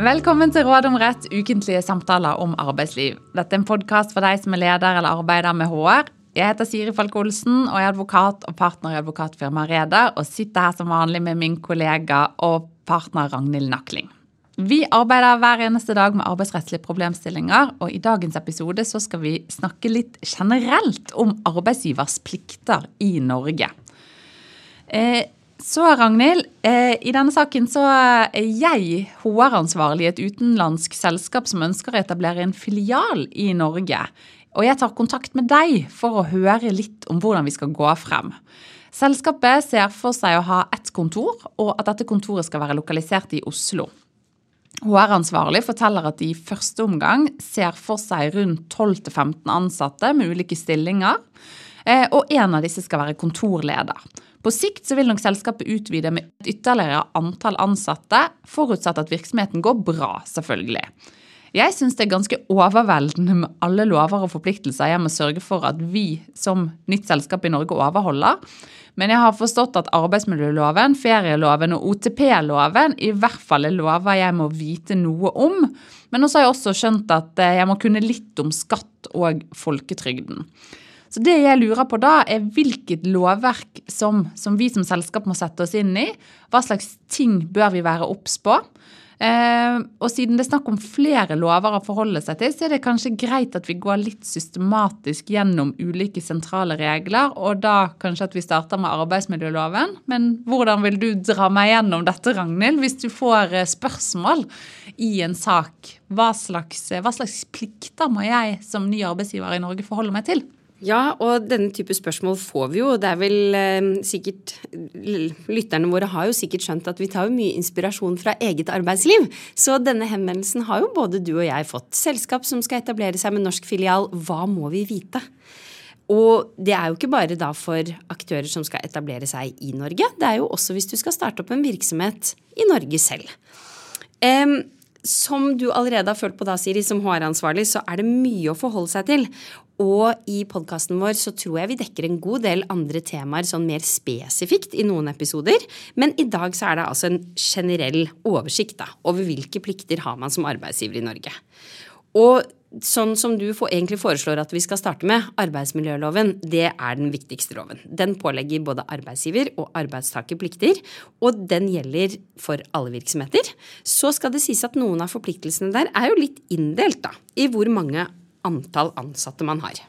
Velkommen til Råd om rett, ukentlige samtaler om arbeidsliv. Dette er en podkast for deg som er leder eller arbeider med HR. Jeg heter Siri Falk Olsen og er advokat og partner i advokatfirmaet Reder og sitter her som vanlig med min kollega og partner Ragnhild Nakling. Vi arbeider hver eneste dag med arbeidsrettslige problemstillinger, og i dagens episode så skal vi snakke litt generelt om arbeidsgivers plikter i Norge. Eh, så Ragnhild, eh, i denne saken så er jeg HR-ansvarlig i et utenlandsk selskap som ønsker å etablere en filial i Norge. Og jeg tar kontakt med deg for å høre litt om hvordan vi skal gå frem. Selskapet ser for seg å ha ett kontor, og at dette kontoret skal være lokalisert i Oslo. HR-ansvarlig forteller at de i første omgang ser for seg rundt 12-15 ansatte med ulike stillinger, eh, og en av disse skal være kontorleder. På sikt så vil nok selskapet utvide med et ytterligere antall ansatte, forutsatt at virksomheten går bra, selvfølgelig. Jeg syns det er ganske overveldende med alle lover og forpliktelser jeg må sørge for at vi som nytt selskap i Norge overholder. Men jeg har forstått at arbeidsmiljøloven, ferieloven og OTP-loven i hvert fall er lover jeg må vite noe om. Men også har jeg også skjønt at jeg må kunne litt om skatt og folketrygden. Så det jeg lurer på da, er hvilket lovverk som, som, vi som selskap må sette oss inn i. Hva slags ting bør vi være obs på? Eh, og siden det er snakk om flere lover å forholde seg til, så er det kanskje greit at vi går litt systematisk gjennom ulike sentrale regler, og da kanskje at vi starter med arbeidsmiljøloven. Men hvordan vil du dra meg gjennom dette, Ragnhild, hvis du får eh, spørsmål i en sak? Hva slags, hva slags plikter må jeg som ny arbeidsgiver i Norge forholde meg til? Ja, og denne type spørsmål får vi jo. Det er vel eh, sikkert Lytterne våre har jo sikkert skjønt at vi tar jo mye inspirasjon fra eget arbeidsliv. Så denne henvendelsen har jo både du og jeg fått. Selskap som skal etablere seg med norsk filial, hva må vi vite? Og det er jo ikke bare da for aktører som skal etablere seg i Norge. Det er jo også hvis du skal starte opp en virksomhet i Norge selv. Um, som du allerede har følt på da, Siri, som HR-ansvarlig, så er det mye å forholde seg til. Og i podkasten vår så tror jeg vi dekker en god del andre temaer sånn mer spesifikt i noen episoder. Men i dag så er det altså en generell oversikt da, over hvilke plikter har man som arbeidsgiver i Norge. Og sånn som du egentlig foreslår at vi skal starte med, arbeidsmiljøloven, det er den viktigste loven. Den pålegger både arbeidsgiver og arbeidstaker plikter, og den gjelder for alle virksomheter. Så skal det sies at noen av forpliktelsene der er jo litt inndelt da, i hvor mange antall ansatte man har.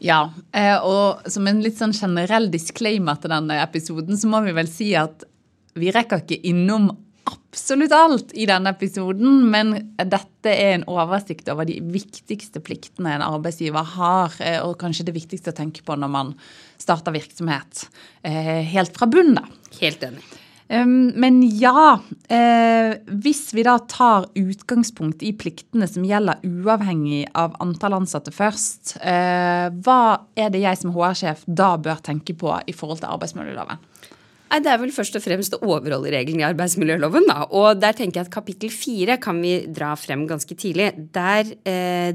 Ja, eh, og som en litt sånn generell disclaimer til denne episoden, så må vi vel si at vi rekker ikke innom absolutt alt i denne episoden, men dette er en oversikt over de viktigste pliktene en arbeidsgiver har, eh, og kanskje det viktigste å tenke på når man starter virksomhet. Eh, helt fra bunnen, da. Helt enig. Men ja, eh, hvis vi da tar utgangspunkt i pliktene som gjelder uavhengig av antall ansatte først, hva er det jeg som HR-sjef da bør tenke på i forhold til arbeidsmiljøloven? Nei, Det er vel først og fremst å overholde reglene i arbeidsmiljøloven. da, Og der tenker jeg at kapittel fire kan vi dra frem ganske tidlig. Der eh,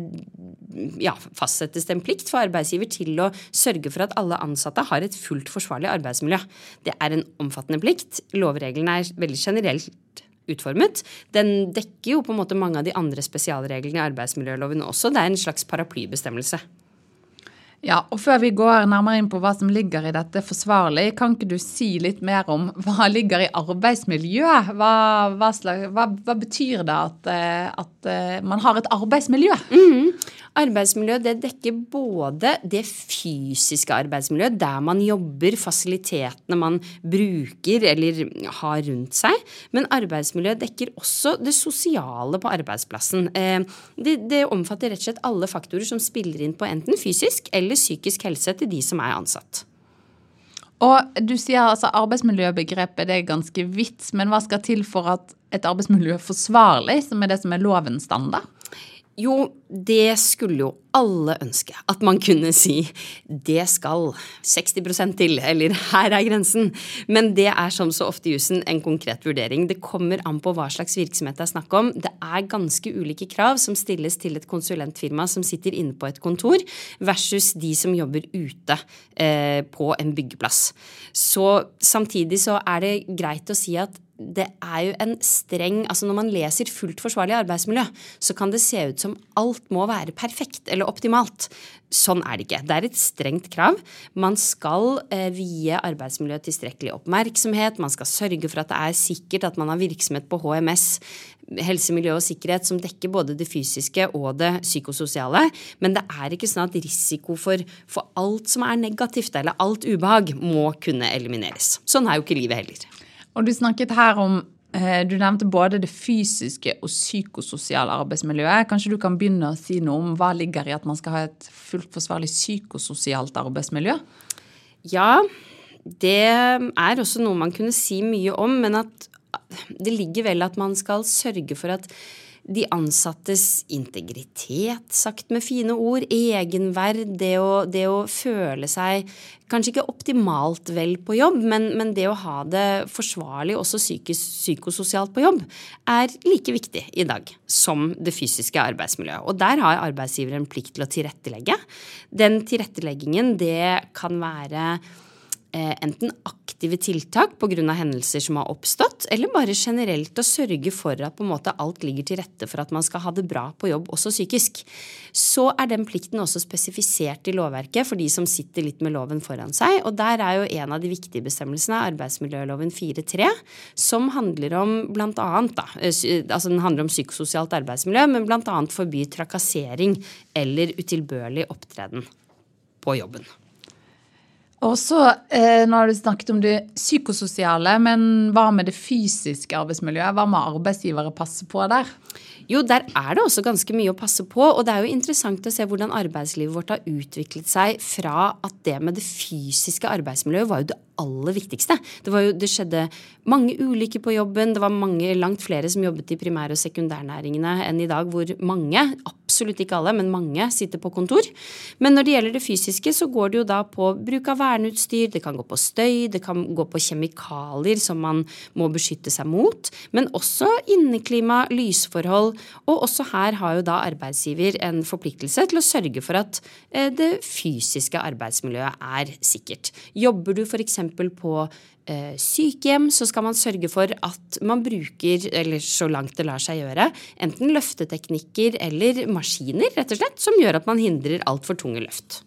ja, fastsettes det en plikt for arbeidsgiver til å sørge for at alle ansatte har et fullt forsvarlig arbeidsmiljø. Det er en omfattende plikt. Lovreglene er veldig generelt utformet. Den dekker jo på en måte mange av de andre spesialreglene i arbeidsmiljøloven også. Det er en slags paraplybestemmelse. Ja, og Før vi går nærmere inn på hva som ligger i dette forsvarlig, kan ikke du si litt mer om hva ligger i arbeidsmiljø? Hva, hva, slags, hva, hva betyr det at, eh, at, eh, man har et arbeidsmiljø? Mm. Arbeidsmiljø det dekker både det fysiske arbeidsmiljøet, der man jobber, fasilitetene man bruker eller har rundt seg. Men arbeidsmiljø dekker også det sosiale på arbeidsplassen. Eh, det, det omfatter rett og slett alle faktorer som spiller inn på enten fysisk eller psykisk helse til de som er ansatt. Og du sier altså Arbeidsmiljøbegrepet det er ganske vidt, men hva skal til for at et arbeidsmiljø er forsvarlig, som er det som er lovens standard? Jo, det skulle jo alle ønske. At man kunne si det skal 60% til, eller her er grensen. Men det er som så ofte i jussen en konkret vurdering. Det kommer an på hva slags virksomhet det er snakk om. Det er ganske ulike krav som stilles til et konsulentfirma som sitter inne på et kontor, versus de som jobber ute eh, på en byggeplass. Så samtidig så er det greit å si at det er jo en streng altså Når man leser fullt forsvarlig arbeidsmiljø, så kan det se ut som alt må være perfekt eller optimalt. Sånn er det ikke. Det er et strengt krav. Man skal eh, vie arbeidsmiljøet tilstrekkelig oppmerksomhet. Man skal sørge for at det er sikkert at man har virksomhet på HMS, helse, miljø og sikkerhet, som dekker både det fysiske og det psykososiale. Men det er ikke sånn at risiko for, for alt som er negativt, eller alt ubehag, må kunne elimineres. Sånn er jo ikke livet heller. Og du snakket her om eh, du nevnte både det fysiske og psykososiale arbeidsmiljøet. Kanskje du kan begynne å si noe om hva ligger i at man skal ha et fullt forsvarlig psykososialt arbeidsmiljø? Ja, det er også noe man kunne si mye om, men at det ligger vel at man skal sørge for at de ansattes integritet, sagt med fine ord, egenverd, det å, det å føle seg kanskje ikke optimalt vel på jobb, men, men det å ha det forsvarlig også psykisk, psykososialt på jobb, er like viktig i dag som det fysiske arbeidsmiljøet. Og der har arbeidsgiver en plikt til å tilrettelegge. Den tilretteleggingen, det kan være enten aktive tiltak pga. hendelser som har oppstått, eller bare generelt å sørge for at på en måte alt ligger til rette for at man skal ha det bra på jobb, også psykisk. Så er den plikten også spesifisert i lovverket for de som sitter litt med loven foran seg. Og der er jo en av de viktige bestemmelsene arbeidsmiljøloven 4.3, som handler om blant annet, eh, altså den handler om psykososialt arbeidsmiljø, men bl.a. forbyr trakassering eller utilbørlig opptreden på jobben. Og så, eh, Nå har du snakket om det psykososiale, men hva med det fysiske arbeidsmiljøet? Hva må arbeidsgivere passe på der? Jo, der er det også ganske mye å passe på. Og det er jo interessant å se hvordan arbeidslivet vårt har utviklet seg fra at det med det fysiske arbeidsmiljøet var jo det aller viktigste. Det, jo, det, skjedde mange ulykker på jobben. Det var mange, langt flere som jobbet i primær- og sekundærnæringene enn i dag, hvor mange, absolutt ikke alle, men mange, sitter på kontor. Men når det gjelder det fysiske, så går det jo da på bruk av verneutstyr, det kan gå på støy, det kan gå på kjemikalier som man må beskytte seg mot, men også inneklima, lysforhold. Og også her har jo da arbeidsgiver en forpliktelse til å sørge for at eh, det fysiske arbeidsmiljøet er sikkert. Jobber du f.eks på sykehjem så skal man sørge for at man bruker, eller så langt det lar seg gjøre, enten løfteteknikker eller maskiner, rett og slett, som gjør at man hindrer altfor tunge løft.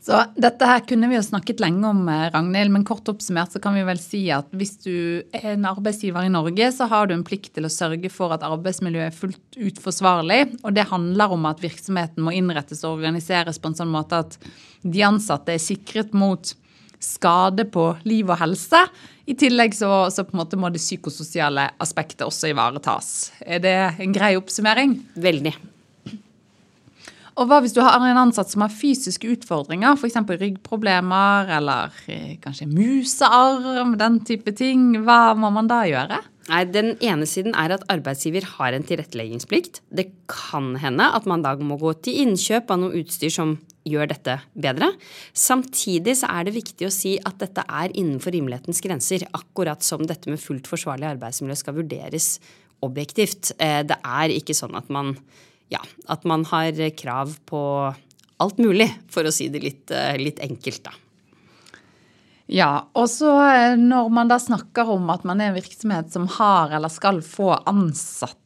Så dette her kunne vi jo snakket lenge om, eh, Ragnhild, men kort oppsummert så kan vi vel si at hvis du er en arbeidsgiver i Norge, så har du en plikt til å sørge for at arbeidsmiljøet er fullt ut forsvarlig. Og det handler om at virksomheten må innrettes og organiseres på en sånn måte at de ansatte er sikret mot skade på liv og helse. I tillegg så, så på en måte må det psykososiale aspektet også ivaretas. Er det en grei oppsummering? Veldig. Og hva hvis du har en ansatt som har fysiske utfordringer, f.eks. ryggproblemer eller eh, kanskje musearm, den type ting. Hva må man da gjøre? Nei, Den ene siden er at arbeidsgiver har en tilretteleggingsplikt. Det kan hende at man da må gå til innkjøp av noe utstyr som gjør dette bedre. Samtidig så er det viktig å si at dette er innenfor rimelighetens grenser. Akkurat som dette med fullt forsvarlig arbeidsmiljø skal vurderes objektivt. Eh, det er ikke sånn at man, ja, at man har krav på alt mulig, for å si det litt, eh, litt enkelt, da. Ja, og så eh, når man da snakker om at man er en virksomhet som har eller skal få ansatte,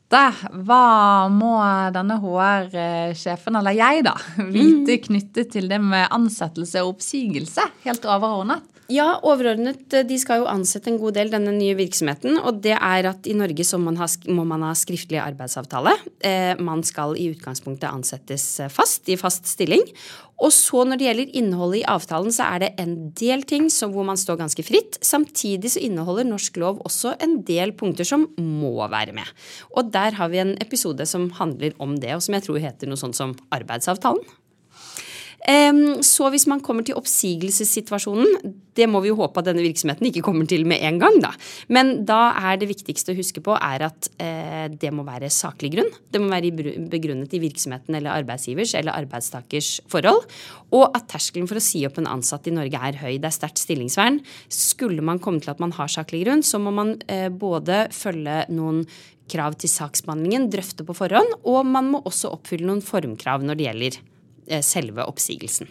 hva må denne HR-sjefen, eller jeg, da, vite mm. knyttet til det med ansettelse og oppsigelse, helt overordnet? Ja, overordnet. Eh, de skal jo ansette en god del, denne nye virksomheten. Og det er at i Norge så man ha, må man ha skriftlig arbeidsavtale. Eh, man skal i utgangspunktet ansettes eh, fast, i fast stilling. Og så når det gjelder innholdet i avtalen, så er det en del ting som, hvor man står ganske fritt. Samtidig så inneholder norsk lov også en del punkter som må være med. Og der har vi en episode som handler om det, og som jeg tror heter noe sånt som arbeidsavtalen. Så hvis man kommer til oppsigelsessituasjonen, det må vi jo håpe at denne virksomheten ikke kommer til med en gang, da. Men da er det viktigste å huske på er at eh, det må være saklig grunn. Det må være begrunnet i virksomheten eller arbeidsgivers eller arbeidstakers forhold. Og at terskelen for å si opp en ansatt i Norge er høy. Det er sterkt stillingsvern. Skulle man komme til at man har saklig grunn, så må man eh, både følge noen krav til saksbehandlingen, drøfte på forhånd, og man må også oppfylle noen formkrav når det gjelder selve oppsigelsen.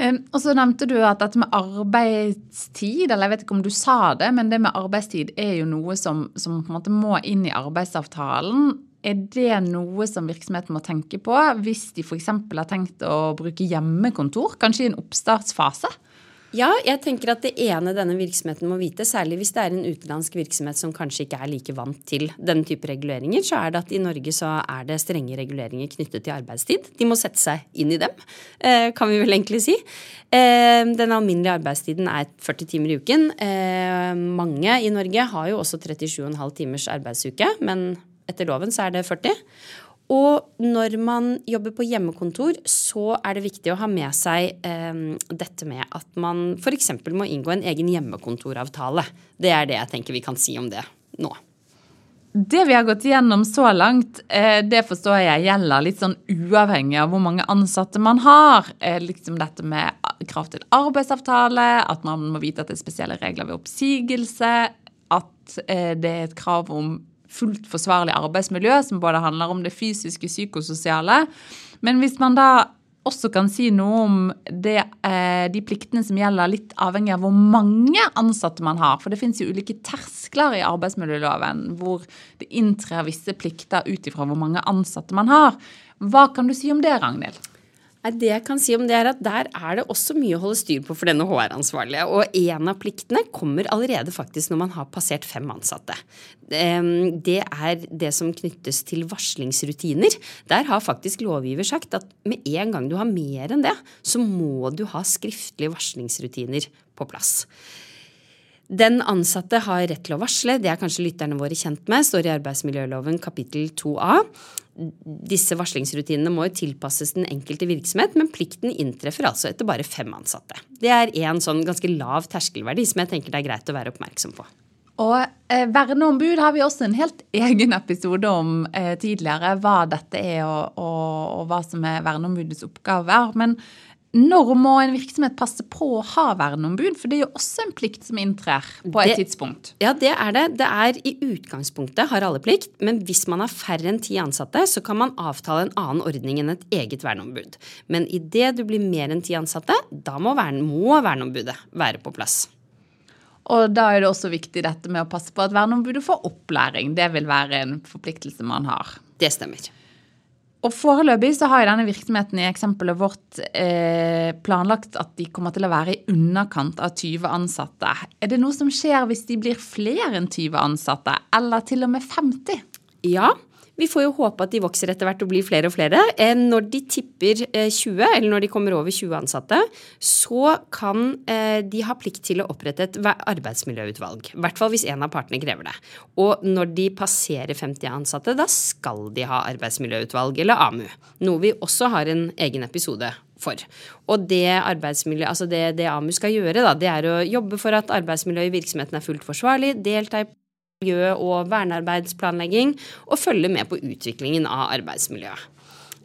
Og så nevnte du at dette med arbeidstid, eller jeg vet ikke om du sa det, men det med arbeidstid er jo noe som, som på en måte må inn i arbeidsavtalen. Er det noe som virksomheten må tenke på hvis de f.eks. har tenkt å bruke hjemmekontor, kanskje i en oppstartsfase? Ja, jeg tenker at det ene denne virksomheten må vite, særlig hvis det er en utenlandsk virksomhet som kanskje ikke er like vant til denne type reguleringer, så er det at i Norge så er det strenge reguleringer knyttet til arbeidstid. De må sette seg inn i dem, eh, kan vi vel egentlig si. Eh, den alminnelige arbeidstiden er 40 timer i uken. Eh, mange i Norge har jo også 37,5 timers arbeidsuke, men etter loven så er det 40. Og når man jobber på hjemmekontor, så er det viktig å ha med seg eh, dette med at man f.eks. må inngå en egen hjemmekontoravtale. Det er det jeg tenker vi kan si om det nå. Det vi har gått gjennom så langt, eh, det forstår jeg gjelder litt sånn uavhengig av hvor mange ansatte man har. Eh, liksom dette med krav til arbeidsavtale, at man må vite at det er spesielle regler ved oppsigelse, at eh, det er et krav om fullt forsvarlig arbeidsmiljø, som både handler om det fysiske, psykososiale. Men hvis man da også kan si noe om det, eh, de pliktene som gjelder, litt avhengig av hvor mange ansatte man har. For det finnes jo ulike terskler i arbeidsmiljøloven hvor det inntrer visse plikter ut ifra hvor mange ansatte man har. Hva kan du si om det, Ragnhild? Det jeg kan si om det er at Der er det også mye å holde styr på for denne HR-ansvarlige. Og en av pliktene kommer allerede faktisk når man har passert fem ansatte. Det er det som knyttes til varslingsrutiner. Der har faktisk lovgiver sagt at med en gang du har mer enn det, så må du ha skriftlige varslingsrutiner på plass. Den ansatte har rett til å varsle, det er kanskje lytterne våre kjent med, står i arbeidsmiljøloven kapittel 2a. Disse varslingsrutinene må jo tilpasses den enkelte virksomhet, men plikten inntreffer altså etter bare fem ansatte. Det er en sånn ganske lav terskelverdi som jeg tenker det er greit å være oppmerksom på. Og eh, Verneombud har vi også en helt egen episode om eh, tidligere. Hva dette er og, og, og hva som er verneombudets oppgaver. Men når må en virksomhet passe på å ha verneombud? For det er jo også en plikt som inntrer på et det, tidspunkt. Ja, det er det. Det er i utgangspunktet har alle plikt, men hvis man har færre enn ti ansatte, så kan man avtale en annen ordning enn et eget verneombud. Men idet du blir mer enn ti ansatte, da må, verne, må verneombudet være på plass. Og da er det også viktig dette med å passe på at verneombudet får opplæring. Det vil være en forpliktelse man har. Det stemmer. Og Foreløpig så har denne virksomheten i eksempelet vårt eh, planlagt at de kommer til å være i underkant av 20 ansatte. Er det noe som skjer hvis de blir flere enn 20 ansatte, eller til og med 50? Ja, vi får jo håpe at de vokser etter hvert og blir flere og flere. Eh, når de tipper 20, eh, eller når de kommer over 20 ansatte, så kan eh, de ha plikt til å opprette et arbeidsmiljøutvalg. I hvert fall hvis en av partene krever det. Og når de passerer 50 ansatte, da skal de ha arbeidsmiljøutvalg, eller AMU. Noe vi også har en egen episode for. Og det, altså det, det AMU skal gjøre, da, det er å jobbe for at arbeidsmiljøet i virksomheten er fullt forsvarlig, delta i miljø- og vernearbeidsplanlegging, og følge med på utviklingen av arbeidsmiljøet.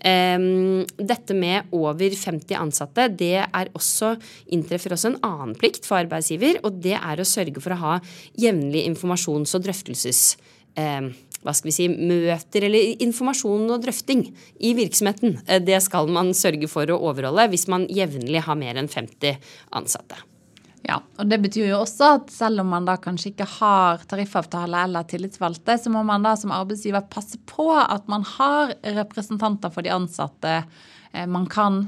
Dette med over 50 ansatte, det er også, inntreffer også en annen plikt for arbeidsgiver, og det er å sørge for å ha jevnlig informasjons- og drøftelses hva skal vi si, møter eller informasjon og drøfting i virksomheten. Eh, det skal man sørge for å overholde hvis man jevnlig har mer enn 50 ansatte. Ja, og Det betyr jo også at selv om man da kanskje ikke har tariffavtale eller tillitsvalgte, så må man da som arbeidsgiver passe på at man har representanter for de ansatte eh, man kan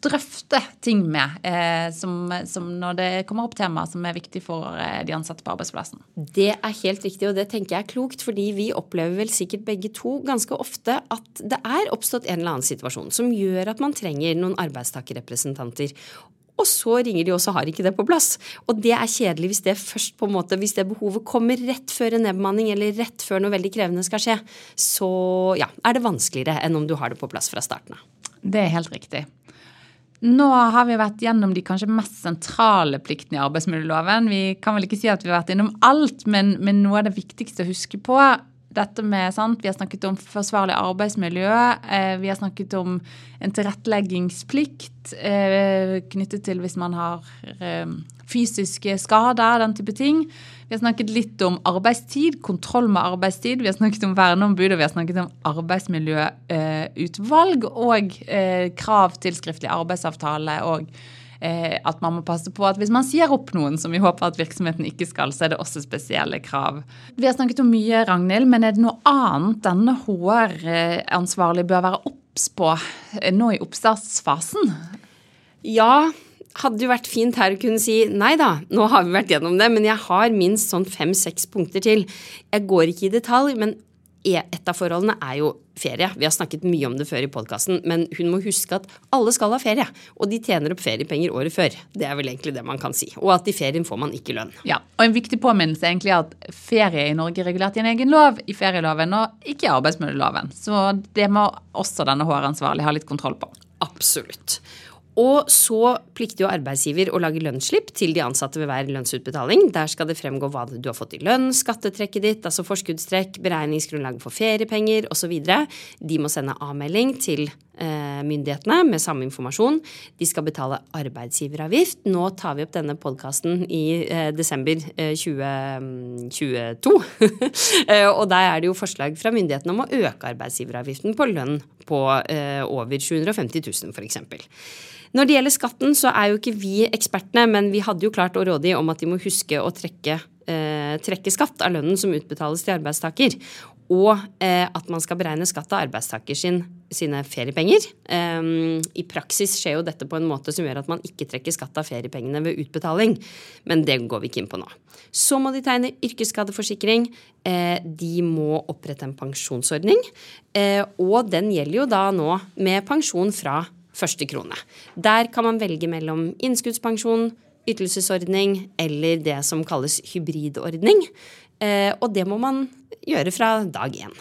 drøfte ting med eh, som, som, når det kommer opp temaer som er viktig for eh, de ansatte på arbeidsplassen. Det er helt riktig, og det tenker jeg er klokt, fordi vi opplever vel sikkert begge to ganske ofte at det er oppstått en eller annen situasjon som gjør at man trenger noen arbeidstakerrepresentanter. Og så ringer de, og så har ikke det på plass. Og det er kjedelig hvis det først på en måte, hvis det behovet kommer rett før en nedbemanning eller rett før noe veldig krevende skal skje. Så ja, er det vanskeligere enn om du har det på plass fra starten av. Det er helt riktig. Nå har vi vært gjennom de kanskje mest sentrale pliktene i arbeidsmiljøloven. Vi kan vel ikke si at vi har vært innom alt, men, men noe av det viktigste å huske på dette med sant? Vi har snakket om forsvarlig arbeidsmiljø. Eh, vi har snakket om en tilretteleggingsplikt eh, knyttet til hvis man har eh, fysiske skader, den type ting. Vi har snakket litt om arbeidstid, kontroll med arbeidstid. Vi har snakket om verneombud, og vi har snakket om arbeidsmiljøutvalg og krav til skriftlig arbeidsavtale og eh, at man må passe på at hvis man sier opp noen, som vi håper at virksomheten ikke skal, så er det også spesielle krav. Vi har snakket om mye, Ragnhild, men er det noe annet denne HR-ansvarlig bør være obs på eh, nå i oppstartsfasen? Ja, hadde jo vært fint her å kunne si nei da, nå har vi vært gjennom det, men jeg har minst sånn fem-seks punkter til. Jeg går ikke i detalj, men et av forholdene er jo ferie. Vi har snakket mye om det før i podkasten, men hun må huske at alle skal ha ferie. Og de tjener opp feriepenger året før. Det er vel egentlig det man kan si. Og at i ferien får man ikke lønn. Ja, og En viktig påminnelse er egentlig at ferie i Norge er regulert i en egen lov, i ferieloven, og ikke i arbeidsmiljøloven. Så det må også denne HR-ansvarlig ha litt kontroll på. Absolutt. Og så plikter jo arbeidsgiver å lage lønnsslipp til de ansatte ved hver lønnsutbetaling. Der skal det fremgå hva du har fått i lønn, skattetrekket ditt, altså forskuddstrekk, beregningsgrunnlaget for feriepenger osv. De må sende avmelding til eh, myndighetene med samme informasjon. De skal betale arbeidsgiveravgift. Nå tar vi opp denne podkasten i eh, desember eh, 2022. Eh, og der er det jo forslag fra myndighetene om å øke arbeidsgiveravgiften på lønn på eh, over 750 000 f.eks. Når det gjelder skatten, så er jo ikke vi ekspertene, men vi hadde jo klart å råde om at de må huske å trekke, eh, trekke skatt av lønnen som utbetales til arbeidstaker. Og eh, at man skal beregne skatt av arbeidstaker sin, sine feriepenger. Um, I praksis skjer jo dette på en måte som gjør at man ikke trekker skatt av feriepengene ved utbetaling. Men det går vi ikke inn på nå. Så må de tegne yrkesskadeforsikring. Eh, de må opprette en pensjonsordning. Eh, og den gjelder jo da nå med pensjon fra første krone. Der kan man velge mellom innskuddspensjon, ytelsesordning eller det som kalles hybridordning. Eh, og det må man gjøre fra dag én.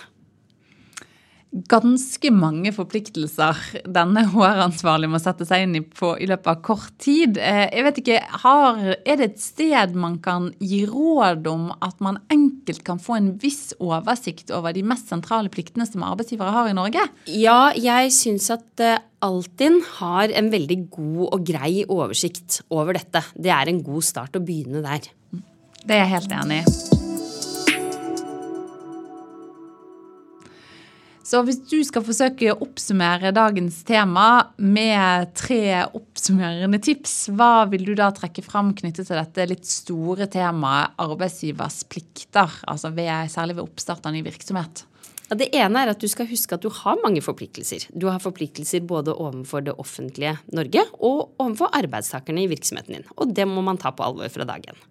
Ganske mange forpliktelser denne HR-ansvarlig må sette seg inn i på, i løpet av kort tid. Eh, jeg vet ikke, har, Er det et sted man kan gi råd om at man enkelt kan få en viss oversikt over de mest sentrale pliktene som arbeidsgivere har i Norge? Ja, jeg syns at eh, Altinn har en veldig god og grei oversikt over dette. Det er en god start å begynne der. Det er jeg helt enig i. Så hvis du skal forsøke å oppsummere dagens tema med tre oppsummerende tips, hva vil du da trekke fram knyttet til dette litt store temaet arbeidsgivers plikter, altså ved, særlig ved oppstart av ny virksomhet? Ja, det ene er at du skal huske at du har mange forpliktelser. Du har forpliktelser både overfor det offentlige Norge og overfor arbeidstakerne i virksomheten din. Og det må man ta på alvor fra dag én.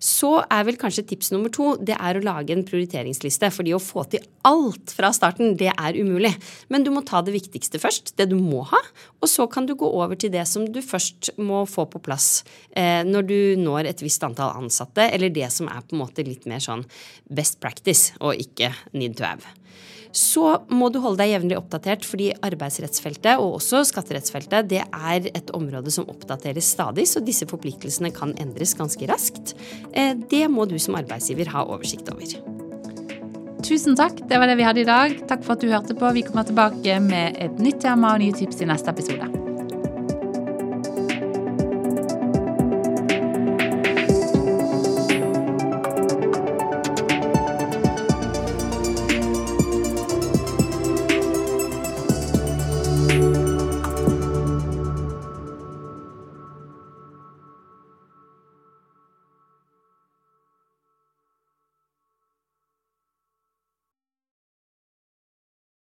Så er vel kanskje tips nummer to det er å lage en prioriteringsliste. fordi å få til alt fra starten, det er umulig. Men du må ta det viktigste først, det du må ha. Og så kan du gå over til det som du først må få på plass eh, når du når et visst antall ansatte, eller det som er på en måte litt mer sånn best practice, og ikke need to have. Så må du holde deg jevnlig oppdatert, fordi arbeidsrettsfeltet og også skatterettsfeltet det er et område som oppdateres stadig, så disse forpliktelsene kan endres ganske raskt. Eh, det må du som arbeidsgiver ha oversikt over. Tusen takk. Det var det vi hadde i dag. Takk for at du hørte på. Vi kommer tilbake med et nytt tema og nye tips i neste episode.